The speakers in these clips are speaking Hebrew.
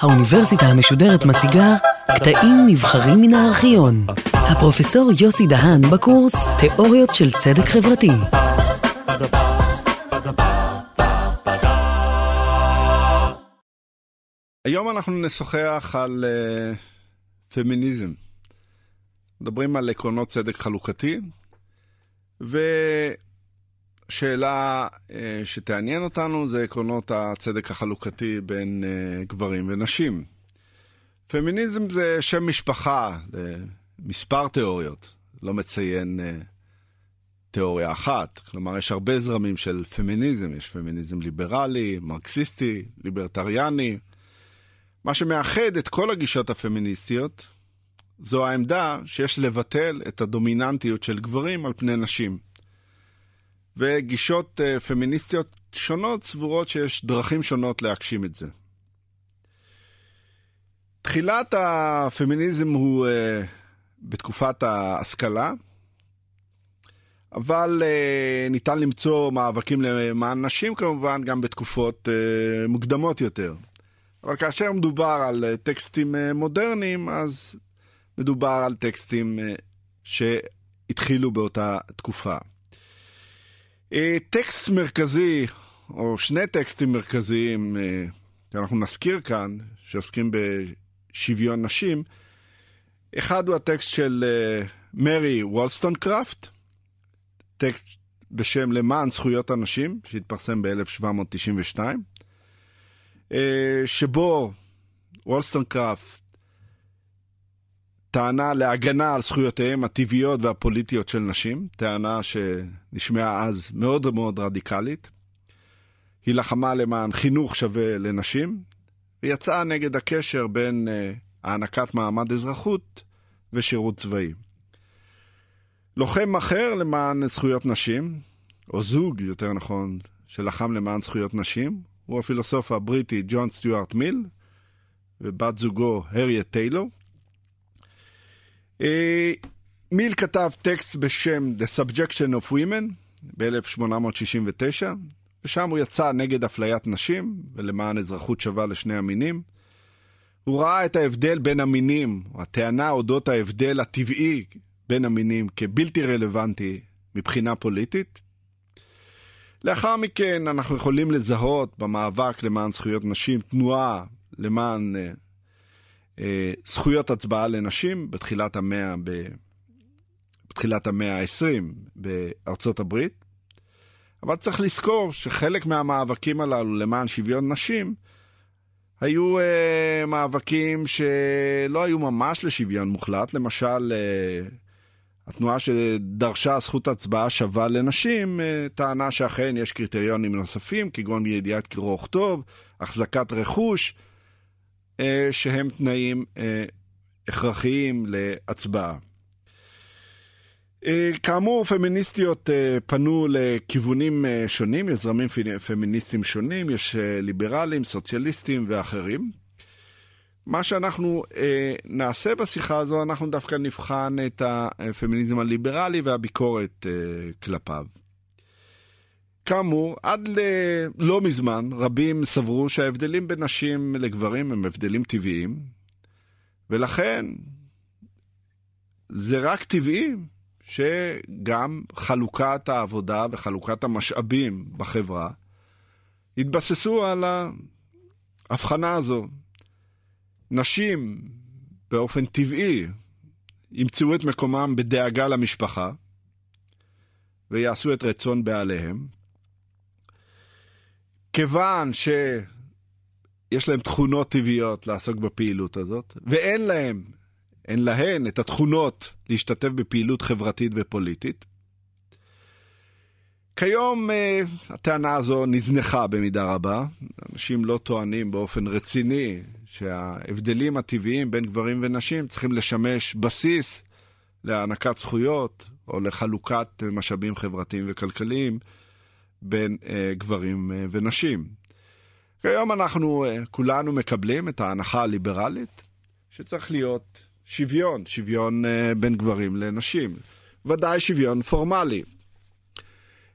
האוניברסיטה המשודרת מציגה קטעים נבחרים מן הארכיון. הפרופסור יוסי דהן בקורס תיאוריות של צדק חברתי. היום אנחנו נשוחח על uh, פמיניזם. מדברים על עקרונות צדק חלוקתי, ושאלה uh, שתעניין אותנו זה עקרונות הצדק החלוקתי בין uh, גברים ונשים. פמיניזם זה שם משפחה למספר תיאוריות, לא מציין uh, תיאוריה אחת. כלומר, יש הרבה זרמים של פמיניזם, יש פמיניזם ליברלי, מרקסיסטי, ליברטריאני. מה שמאחד את כל הגישות הפמיניסטיות זו העמדה שיש לבטל את הדומיננטיות של גברים על פני נשים. וגישות uh, פמיניסטיות שונות סבורות שיש דרכים שונות להגשים את זה. תחילת הפמיניזם הוא uh, בתקופת ההשכלה, אבל uh, ניתן למצוא מאבקים למען נשים כמובן גם בתקופות מוקדמות יותר. אבל כאשר מדובר על אה, טקסטים אה, מודרניים, אז מדובר על טקסטים אה, שהתחילו באותה תקופה. טקסט מרכזי, או שני טקסטים מרכזיים, שאנחנו נזכיר כאן, שעוסקים בשוויון נשים, אחד הוא הטקסט של מרי וולסטון קראפט, טקסט בשם למען זכויות הנשים, שהתפרסם ב-1792. אה, שבו וולסטון קראפט טענה להגנה על זכויותיהם הטבעיות והפוליטיות של נשים, טענה שנשמעה אז מאוד מאוד רדיקלית. היא לחמה למען חינוך שווה לנשים, ויצאה נגד הקשר בין uh, הענקת מעמד אזרחות ושירות צבאי. לוחם אחר למען זכויות נשים, או זוג, יותר נכון, שלחם למען זכויות נשים, הוא הפילוסוף הבריטי ג'ון סטיוארט מיל, ובת זוגו הריאט טיילור. אה, מיל כתב טקסט בשם The Subjection of Women ב-1869, ושם הוא יצא נגד אפליית נשים ולמען אזרחות שווה לשני המינים. הוא ראה את ההבדל בין המינים, או הטענה אודות ההבדל הטבעי בין המינים כבלתי רלוונטי מבחינה פוליטית, לאחר מכן אנחנו יכולים לזהות במאבק למען זכויות נשים תנועה למען אה, זכויות הצבעה לנשים בתחילת המאה, ב, בתחילת המאה ה-20 בארצות הברית. אבל צריך לזכור שחלק מהמאבקים הללו למען שוויון נשים היו אה, מאבקים שלא היו ממש לשוויון מוחלט. למשל, אה, התנועה שדרשה זכות הצבעה שווה לנשים אה, טענה שאכן יש קריטריונים נוספים, כגון ידיעת קרוא וכתוב, החזקת רכוש, אה, שהם תנאים אה, הכרחיים להצבעה. כאמור, פמיניסטיות פנו לכיוונים שונים, יש זרמים פמיניסטיים שונים, יש ליברלים, סוציאליסטים ואחרים. מה שאנחנו אה, נעשה בשיחה הזו, אנחנו דווקא נבחן את הפמיניזם הליברלי והביקורת אה, כלפיו. כאמור, עד ל- לא מזמן רבים סברו שההבדלים בין נשים לגברים הם הבדלים טבעיים, ולכן זה רק טבעי שגם חלוקת העבודה וחלוקת המשאבים בחברה יתבססו על ההבחנה הזו נשים באופן טבעי ימצאו את מקומם בדאגה למשפחה ויעשו את רצון בעליהם. כיוון שיש להם תכונות טבעיות לעסוק בפעילות הזאת, ואין להם, אין להן את התכונות להשתתף בפעילות חברתית ופוליטית, כיום uh, הטענה הזו נזנחה במידה רבה. אנשים לא טוענים באופן רציני שההבדלים הטבעיים בין גברים ונשים צריכים לשמש בסיס להענקת זכויות או לחלוקת משאבים חברתיים וכלכליים בין uh, גברים uh, ונשים. כיום אנחנו uh, כולנו מקבלים את ההנחה הליברלית שצריך להיות שוויון, שוויון uh, בין גברים לנשים. ודאי שוויון פורמלי.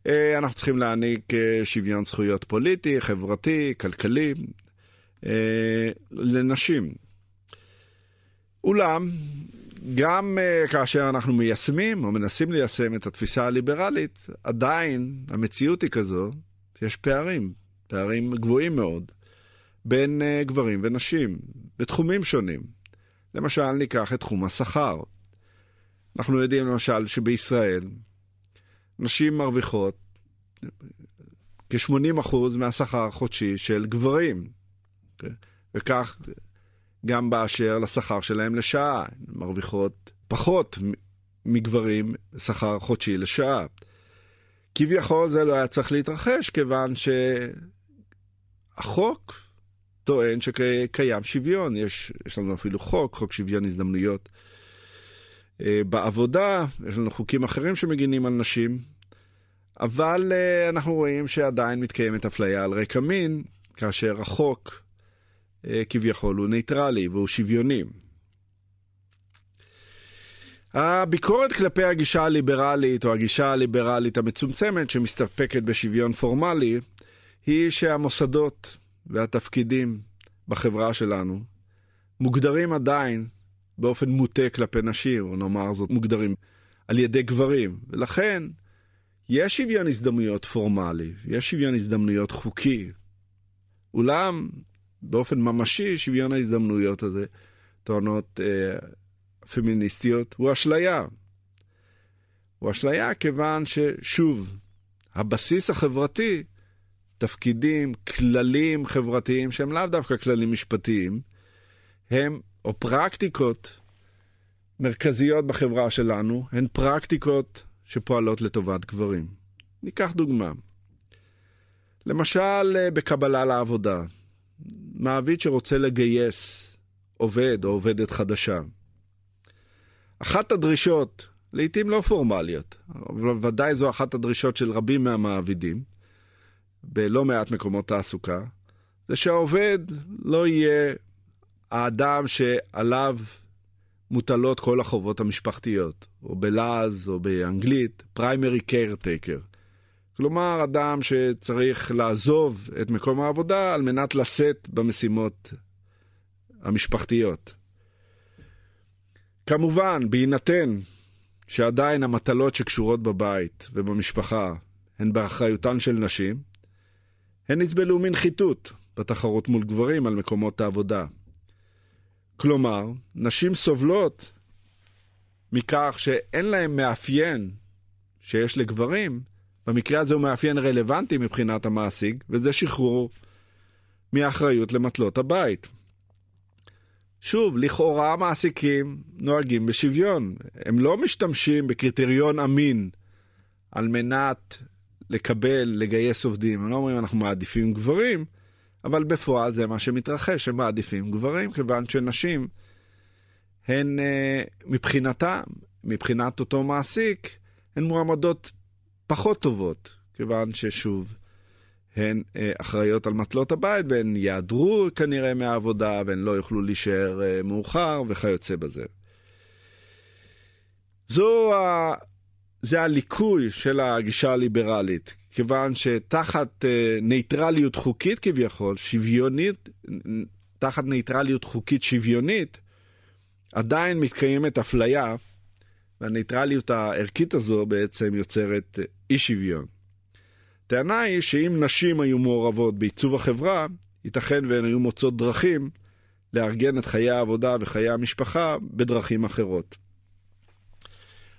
אה, אנחנו צריכים להעניק אה, שוויון זכויות פוליטי, חברתי, כלכלי, אה, לנשים. אולם, גם כאשר אנחנו מיישמים או מנסים ליישם את התפיסה הליברלית, עדיין המציאות היא כזו שיש פערים, פערים גבוהים מאוד, בין גברים ונשים, בתחומים שונים. למשל, ניקח את תחום השכר. אנחנו יודעים למשל שבישראל נשים מרוויחות כ-80% מהשכר החודשי של גברים. Okay? אוקיי? וכך גם באשר לשכר שלהם לשעה, מרוויחות פחות מגברים שכר חודשי לשעה. כביכול זה לא היה צריך להתרחש, כיוון שהחוק טוען שקיים שוויון. יש, יש לנו אפילו חוק, חוק שוויון הזדמנויות אה, בעבודה, יש לנו חוקים אחרים שמגינים על נשים, אבל uh, אנחנו רואים שעדיין מתקיימת אפליה על רקע מין, כאשר החוק כביכול הוא ניטרלי והוא שוויוני. הביקורת כלפי הגישה הליברלית או הגישה הליברלית המצומצמת שמסתפקת בשוויון פורמלי היא שהמוסדות והתפקידים בחברה שלנו מוגדרים עדיין באופן מוטה כלפי נשים, או נאמר זאת, מוגדרים על ידי גברים. ולכן יש שוויון הזדמנויות פורמלי, יש שוויון הזדמנויות חוקי. אולם, באופן ממשי, שוויון ההזדמנויות הזה, טוענות אה, פמיניסטיות, הוא אשליה. הוא אשליה כיוון ששוב, הבסיס החברתי, תפקידים, כללים חברתיים שהם לאו דווקא כללים משפטיים, הם, או פרקטיקות מרכזיות בחברה שלנו, הן פרקטיקות שפועלות לטובת גברים. ניקח דוגמה. למשל, אה, בקבלה לעבודה, מעביד שרוצה לגייס עובד או עובדת חדשה. אחת הדרישות, לעתים לא פורמליות, אבל ודאי זו אחת הדרישות של רבים מהמעבידים, בלא מעט מקומות תעסוקה, זה שהעובד לא יהיה האדם שעליו מוטלות כל החובות המשפחתיות, או בלעז או באנגלית, פריימרי קיירטייקר. כלומר, אדם שצריך לעזוב את מקום העבודה על מנת לשאת במשימות המשפחתיות. כמובן, בהינתן שעדיין המטלות שקשורות בבית ובמשפחה הן באחריותן של נשים, הן יסבלו מנחיתות בתחרות מול גברים על מקומות העבודה. כלומר, נשים סובלות מכך שאין להן מאפיין שיש לגברים, במקרה הזה הוא מאפיין רלוונטי מבחינת המעסיק, וזה שחרור מאחריות למטלות הבית. שוב, לכאורה המעסיקים נוהגים בשוויון. הם לא משתמשים בקריטריון אמין על מנת לקבל, לגייס עובדים. הם לא אומרים אנחנו מעדיפים גברים, אבל בפועל זה מה שמתרחש, הם מעדיפים גברים, כיוון שנשים הן אה, מבחינתם, מבחינת אותו מעסיק, הן מועמדות פחות טובות, כיוון ששוב, הן אה, אחראיות על מטלות הבית והן יעדרו כנראה מהעבודה והן לא יוכלו להישאר אה, מאוחר וכיוצא בזה. זו ה... זה הליקוי של הגישה הליברלית, כיוון שתחת אה, ניטרליות חוקית כביכול, שוויונית, תחת ניטרליות חוקית שוויונית, עדיין מתקיימת אפליה, והניטרליות הערכית הזו בעצם יוצרת אה, אי שוויון. טענה היא שאם נשים היו מעורבות בעיצוב החברה, ייתכן והן היו מוצאות דרכים לארגן את חיי העבודה וחיי המשפחה בדרכים אחרות.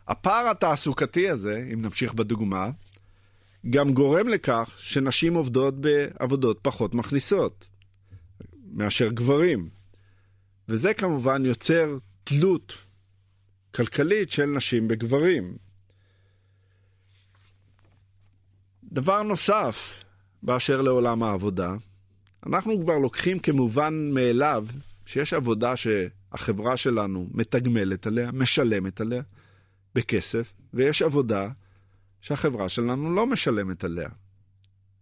הפער התעסוקתי הזה, אם נמשיך בדוגמה, גם גורם לכך שנשים עובדות בעבודות פחות מכניסות מאשר גברים. וזה כמובן יוצר תלות כלכלית של נשים בגברים. דבר נוסף באשר לעולם העבודה, אנחנו כבר לוקחים כמובן מאליו שיש עבודה שהחברה שלנו מתגמלת עליה, משלמת עליה בכסף, ויש עבודה שהחברה שלנו לא משלמת עליה.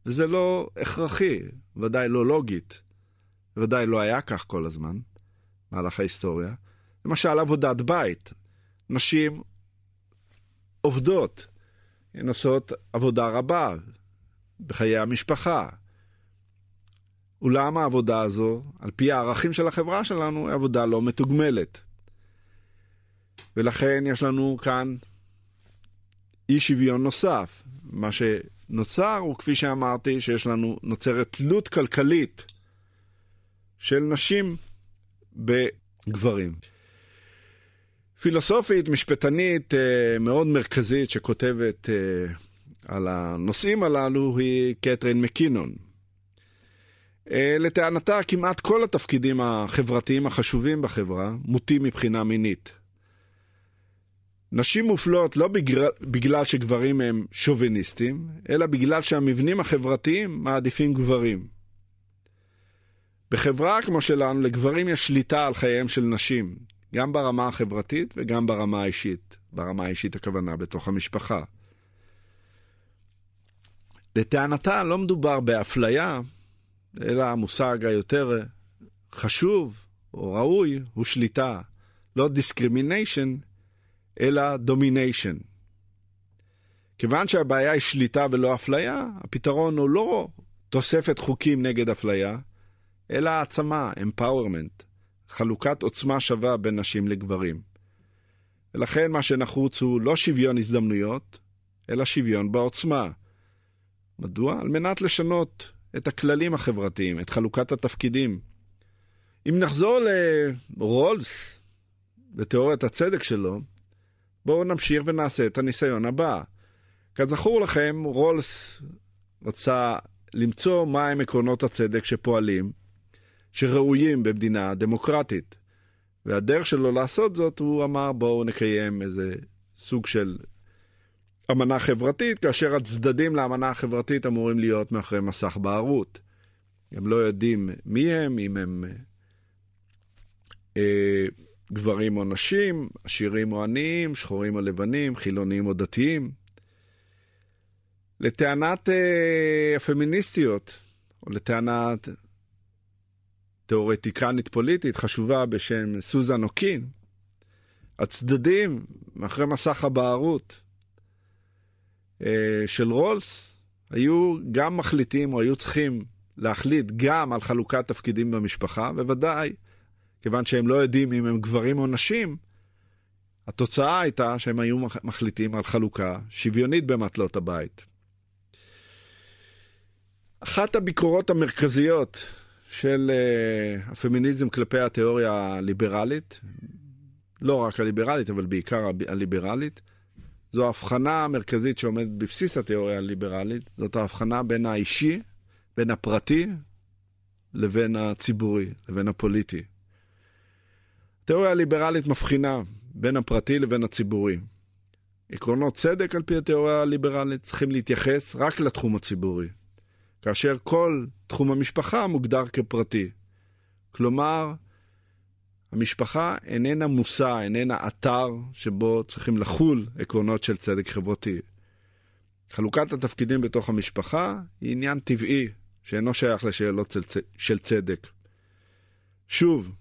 וזה לא הכרחי, ודאי לא לוגית, ודאי לא היה כך כל הזמן, במהלך ההיסטוריה. למשל עבודת בית. נשים עובדות. הן עושות עבודה רבה בחיי המשפחה. אולם העבודה הזו, על פי הערכים של החברה שלנו, היא עבודה לא מתוגמלת. ולכן יש לנו כאן אי שוויון נוסף. מה שנוצר הוא, כפי שאמרתי, שיש לנו, נוצרת תלות כלכלית של נשים בגברים. פילוסופית, משפטנית אה, מאוד מרכזית שכותבת אה, על הנושאים הללו היא קתרין מקינון. אה, לטענתה, כמעט כל התפקידים החברתיים החשובים בחברה מוטים מבחינה מינית. נשים מופלות לא בגלל, בגלל שגברים הם שוביניסטים, אלא בגלל שהמבנים החברתיים מעדיפים גברים. בחברה כמו שלנו, לגברים יש שליטה על חייהם של נשים, גם ברמה החברתית וגם ברמה האישית. ברמה האישית הכוונה בתוך המשפחה. לטענתה לא מדובר באפליה, אלא המושג היותר חשוב או ראוי הוא שליטה. לא discrimination, אלא domination. כיוון שהבעיה היא שליטה ולא אפליה, הפתרון הוא לא תוספת חוקים נגד אפליה, אלא העצמה, empowerment, חלוקת עוצמה שווה בין נשים לגברים. ולכן מה שנחוץ הוא לא שוויון הזדמנויות, אלא שוויון בעוצמה. מדוע? על מנת לשנות את הכללים החברתיים, את חלוקת התפקידים. אם נחזור לרולס ותיאוריית הצדק שלו, בואו נמשיך ונעשה את הניסיון הבא. כזכור לכם, רולס רצה למצוא מהם עקרונות הצדק שפועלים, שראויים במדינה דמוקרטית. והדרך שלו לעשות זאת, הוא אמר בואו נקיים איזה סוג של אמנה חברתית, כאשר הצדדים לאמנה החברתית אמורים להיות מאחורי מסך בערות. הם לא יודעים מי הם, אם הם אה, גברים או נשים, עשירים או עניים, שחורים או לבנים, חילונים או דתיים. לטענת אה, הפמיניסטיות, או לטענת תיאורטיקנית פוליטית חשובה בשם סוזן אוקין, הצדדים מאחורי מסך הבערות אה, של רולס היו גם מחליטים או היו צריכים להחליט גם על חלוקת תפקידים במשפחה, בוודאי, כיוון שהם לא יודעים אם הם גברים או נשים, התוצאה הייתה שהם היו מחליטים על חלוקה שוויונית במטלות הבית. אחת הביקורות המרכזיות של uh, הפמיניזם כלפי התיאוריה הליברלית, לא רק הליברלית, אבל בעיקר הליברלית, זו ההבחנה המרכזית שעומדת בבסיס התיאוריה הליברלית, זאת ההבחנה בין האישי, בין הפרטי, לבין הציבורי, לבין הפוליטי. התיאוריה הליברלית מבחינה בין הפרטי לבין הציבורי. עקרונות צדק על פי התיאוריה הליברלית צריכים להתייחס רק לתחום הציבורי. כאשר כל תחום המשפחה מוגדר כפרטי. כלומר, המשפחה איננה מושא, איננה אתר שבו צריכים לחול עקרונות של צדק חברתי. חלוקת התפקידים בתוך המשפחה היא עניין טבעי, שאינו שייך לשאלות של צדק. שוב,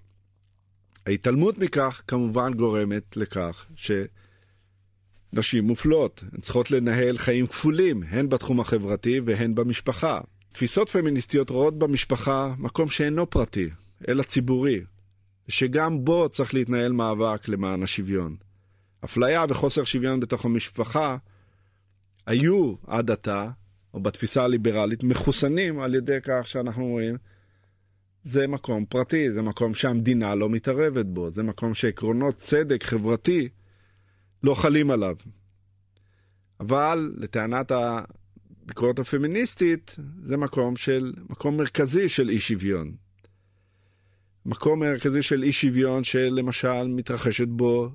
ההתעלמות מכך כמובן גורמת לכך שנשים מופלות, הן צריכות לנהל חיים כפולים, הן בתחום החברתי והן במשפחה. תפיסות פמיניסטיות רואות במשפחה מקום שאינו פרטי, אלא ציבורי, שגם בו צריך להתנהל מאבק למען השוויון. אפליה וחוסר שוויון בתוך המשפחה היו עד עתה, או בתפיסה הליברלית, מחוסנים על ידי כך שאנחנו רואים זה מקום פרטי, זה מקום שהמדינה לא מתערבת בו, זה מקום שעקרונות צדק חברתי לא חלים עליו. אבל לטענת הביקורת הפמיניסטית, זה מקום, של, מקום מרכזי של אי שוויון. מקום מרכזי של אי שוויון שלמשל מתרחשת בו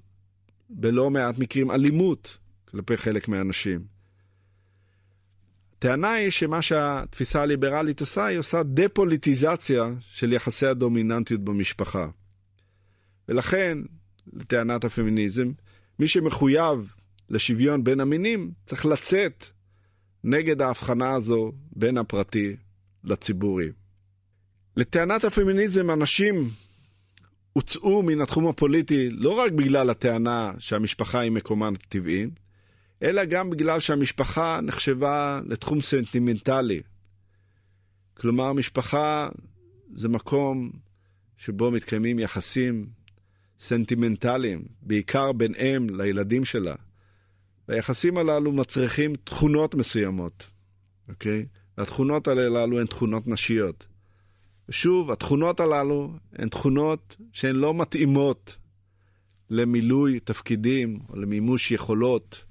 בלא מעט מקרים אלימות כלפי חלק מהאנשים. הטענה היא שמה שהתפיסה הליברלית עושה, היא עושה דה-פוליטיזציה של יחסי הדומיננטיות במשפחה. ולכן, לטענת הפמיניזם, מי שמחויב לשוויון בין המינים צריך לצאת נגד ההבחנה הזו בין הפרטי לציבורי. לטענת הפמיניזם, אנשים הוצאו מן התחום הפוליטי לא רק בגלל הטענה שהמשפחה היא מקומן הטבעי, אלא גם בגלל שהמשפחה נחשבה לתחום סנטימנטלי. כלומר, משפחה זה מקום שבו מתקיימים יחסים סנטימנטליים, בעיקר בין אם לילדים שלה. והיחסים הללו מצריכים תכונות מסוימות, אוקיי? והתכונות הללו הן תכונות נשיות. ושוב, התכונות הללו הן תכונות שהן לא מתאימות למילוי תפקידים או למימוש יכולות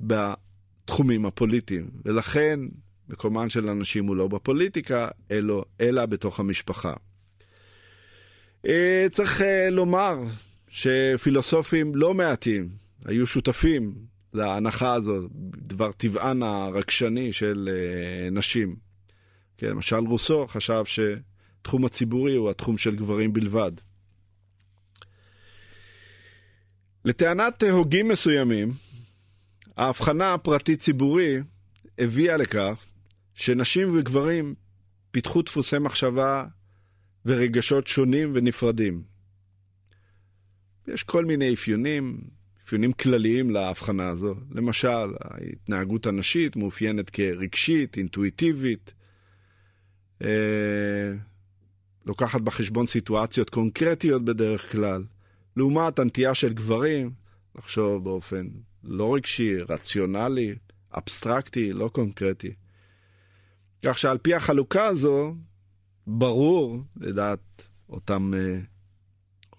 בתחומים הפוליטיים, ולכן מקומן של אנשים הוא לא בפוליטיקה, אלא, אלא בתוך המשפחה. אה, צריך אה, לומר שפילוסופים לא מעטים היו שותפים להנחה הזו, דבר טבען הרגשני של אה, נשים. כן, למשל רוסו חשב שתחום הציבורי הוא התחום של גברים בלבד. לטענת הוגים מסוימים, ההבחנה הפרטי-ציבורי הביאה לכך שנשים וגברים פיתחו דפוסי מחשבה ורגשות שונים ונפרדים. יש כל מיני אפיונים, אפיונים כלליים להבחנה הזו. למשל, ההתנהגות הנשית מאופיינת כרגשית, אינטואיטיבית, אה, לוקחת בחשבון סיטואציות קונקרטיות בדרך כלל, לעומת הנטייה של גברים לחשוב באופן לא רגשי, רציונלי, אבסטרקטי, לא קונקרטי. כך שעל פי החלוקה הזו, ברור, לדעת אותם אה,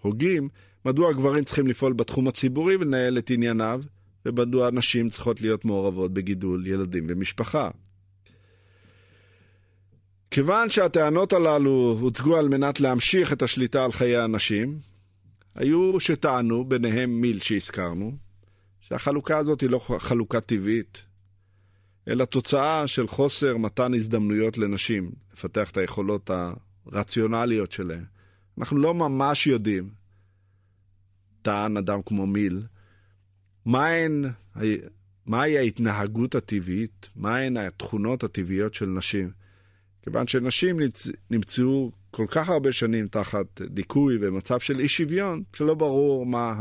הוגים, מדוע גברים צריכים לפעול בתחום הציבורי ולנהל את ענייניו, ומדוע נשים צריכות להיות מעורבות בגידול ילדים ומשפחה. כיוון שהטענות הללו הוצגו על מנת להמשיך את השליטה על חיי הנשים, היו שטענו, ביניהם מיל שהזכרנו, שהחלוקה הזאת היא לא חלוקה טבעית, אלא תוצאה של חוסר מתן הזדמנויות לנשים לפתח את היכולות הרציונליות שלהן. אנחנו לא ממש יודעים, טען אדם כמו מיל, מהן, מהי ההתנהגות הטבעית, מהן התכונות הטבעיות של נשים. כיוון שנשים נמצאו כל כך הרבה שנים תחת דיכוי ומצב של אי שוויון, שלא ברור מה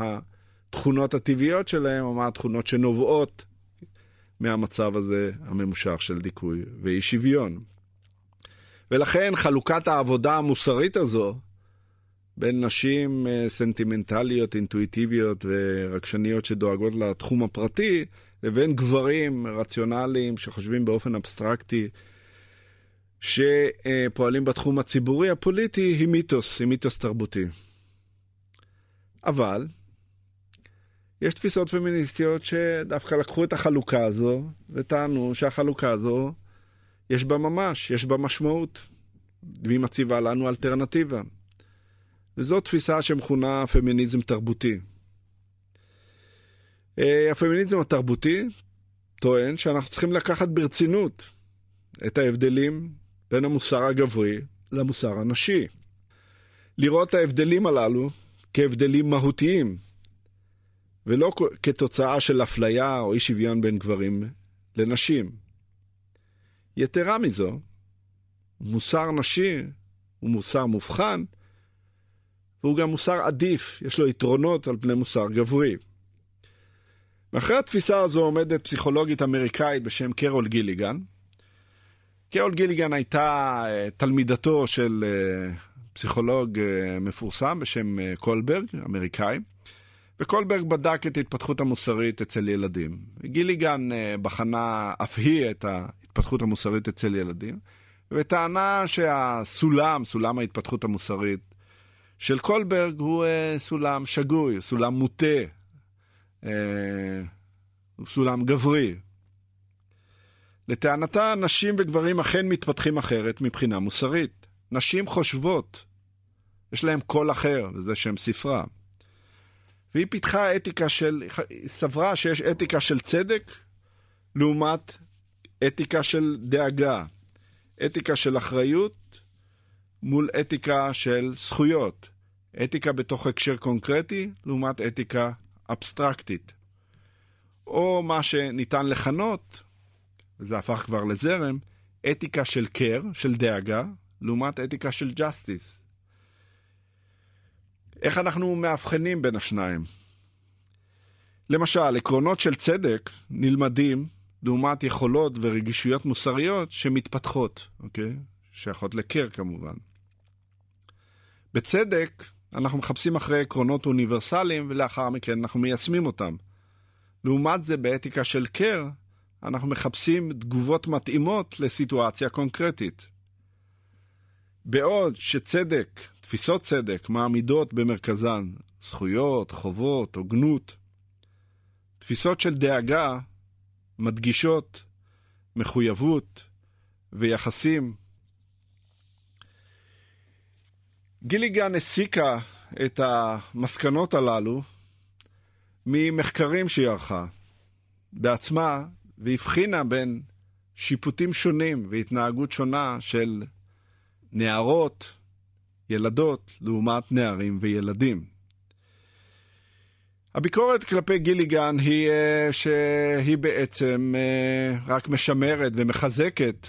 התכונות הטבעיות שלהם או מה התכונות שנובעות מהמצב הזה הממושך של דיכוי ואי שוויון. ולכן חלוקת העבודה המוסרית הזו בין נשים אה, סנטימנטליות, אינטואיטיביות ורגשניות שדואגות לתחום הפרטי, לבין גברים רציונליים שחושבים באופן אבסטרקטי, שפועלים בתחום הציבורי הפוליטי, היא מיתוס, היא מיתוס תרבותי. אבל יש תפיסות פמיניסטיות שדווקא לקחו את החלוקה הזו וטענו שהחלוקה הזו, יש בה ממש, יש בה משמעות, והיא מציבה לנו אלטרנטיבה. וזו תפיסה שמכונה פמיניזם תרבותי. אה, הפמיניזם התרבותי טוען שאנחנו צריכים לקחת ברצינות את ההבדלים בין המוסר הגברי למוסר הנשי. לראות את ההבדלים הללו כהבדלים מהותיים, ולא כתוצאה של אפליה או אי שוויון בין גברים לנשים. יתרה מזו, מוסר נשי הוא מוסר מובחן, והוא גם מוסר עדיף, יש לו יתרונות על פני מוסר גברי. מאחורי התפיסה הזו עומדת פסיכולוגית אמריקאית בשם קרול גיליגן. קרול גיליגן הייתה אה, תלמידתו של אה, פסיכולוג אה, מפורסם בשם קולברג, אמריקאי. וקולברג בדק את ההתפתחות המוסרית אצל ילדים. גיליגן בחנה אף היא את ההתפתחות המוסרית אצל ילדים, וטענה שהסולם, סולם ההתפתחות המוסרית של קולברג הוא אה, סולם שגוי, סולם מוטה, אה, סולם גברי. לטענתה, נשים וגברים אכן מתפתחים אחרת מבחינה מוסרית. נשים חושבות, יש להם קול אחר, וזה שם ספרה. והיא פיתחה אתיקה של, היא סברה שיש אתיקה של צדק לעומת אתיקה של דאגה, אתיקה של אחריות מול אתיקה של זכויות, אתיקה בתוך הקשר קונקרטי לעומת אתיקה אבסטרקטית. או מה שניתן לכנות, וזה הפך כבר לזרם, אתיקה של קר, של דאגה, לעומת אתיקה של ג'סטיס, איך אנחנו מאבחנים בין השניים? למשל, עקרונות של צדק נלמדים לעומת יכולות ורגישויות מוסריות שמתפתחות, אוקיי? שייכות לקר כמובן. בצדק, אנחנו מחפשים אחרי עקרונות אוניברסליים ולאחר מכן אנחנו מיישמים אותם. לעומת זה, באתיקה של קר, אנחנו מחפשים תגובות מתאימות לסיטואציה קונקרטית. בעוד שצדק, תפיסות צדק, מעמידות במרכזן זכויות, חובות, הוגנות, תפיסות של דאגה מדגישות מחויבות ויחסים. גיליגן הסיקה את המסקנות הללו ממחקרים שהיא ערכה בעצמה והבחינה בין שיפוטים שונים והתנהגות שונה של נערות, ילדות, לעומת נערים וילדים. הביקורת כלפי גיליגן היא uh, שהיא בעצם uh, רק משמרת ומחזקת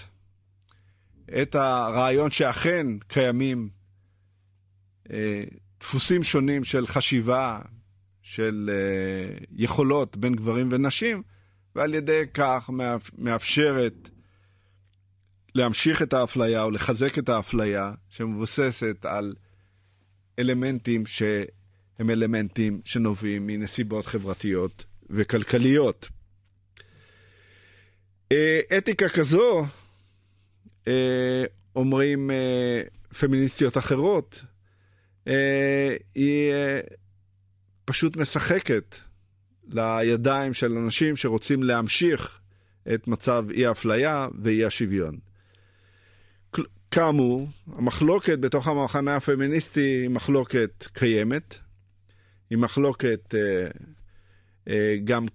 את הרעיון שאכן קיימים דפוסים שונים של חשיבה, של uh, יכולות בין גברים ונשים, ועל ידי כך מאפשרת להמשיך את האפליה או לחזק את האפליה שמבוססת על אלמנטים שהם אלמנטים שנובעים מנסיבות חברתיות וכלכליות. אה, אתיקה כזו, אה, אומרים אה, פמיניסטיות אחרות, היא פשוט משחקת לידיים של אנשים שרוצים להמשיך את מצב אי האפליה ואי השוויון. כאמור, המחלוקת בתוך המחנה הפמיניסטי היא מחלוקת קיימת, היא מחלוקת אה, אה, גם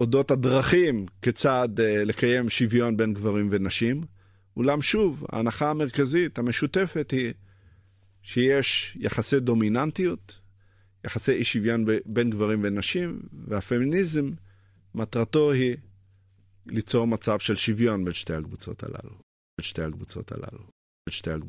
אודות הדרכים כיצד אה, לקיים שוויון בין גברים ונשים, אולם שוב, ההנחה המרכזית, המשותפת, היא שיש יחסי דומיננטיות, יחסי אי שוויון בין גברים ונשים, והפמיניזם, מטרתו היא ליצור מצב של שוויון בין שתי הקבוצות הללו. בין שתי הקבוצות הללו. שתי הקבוצות.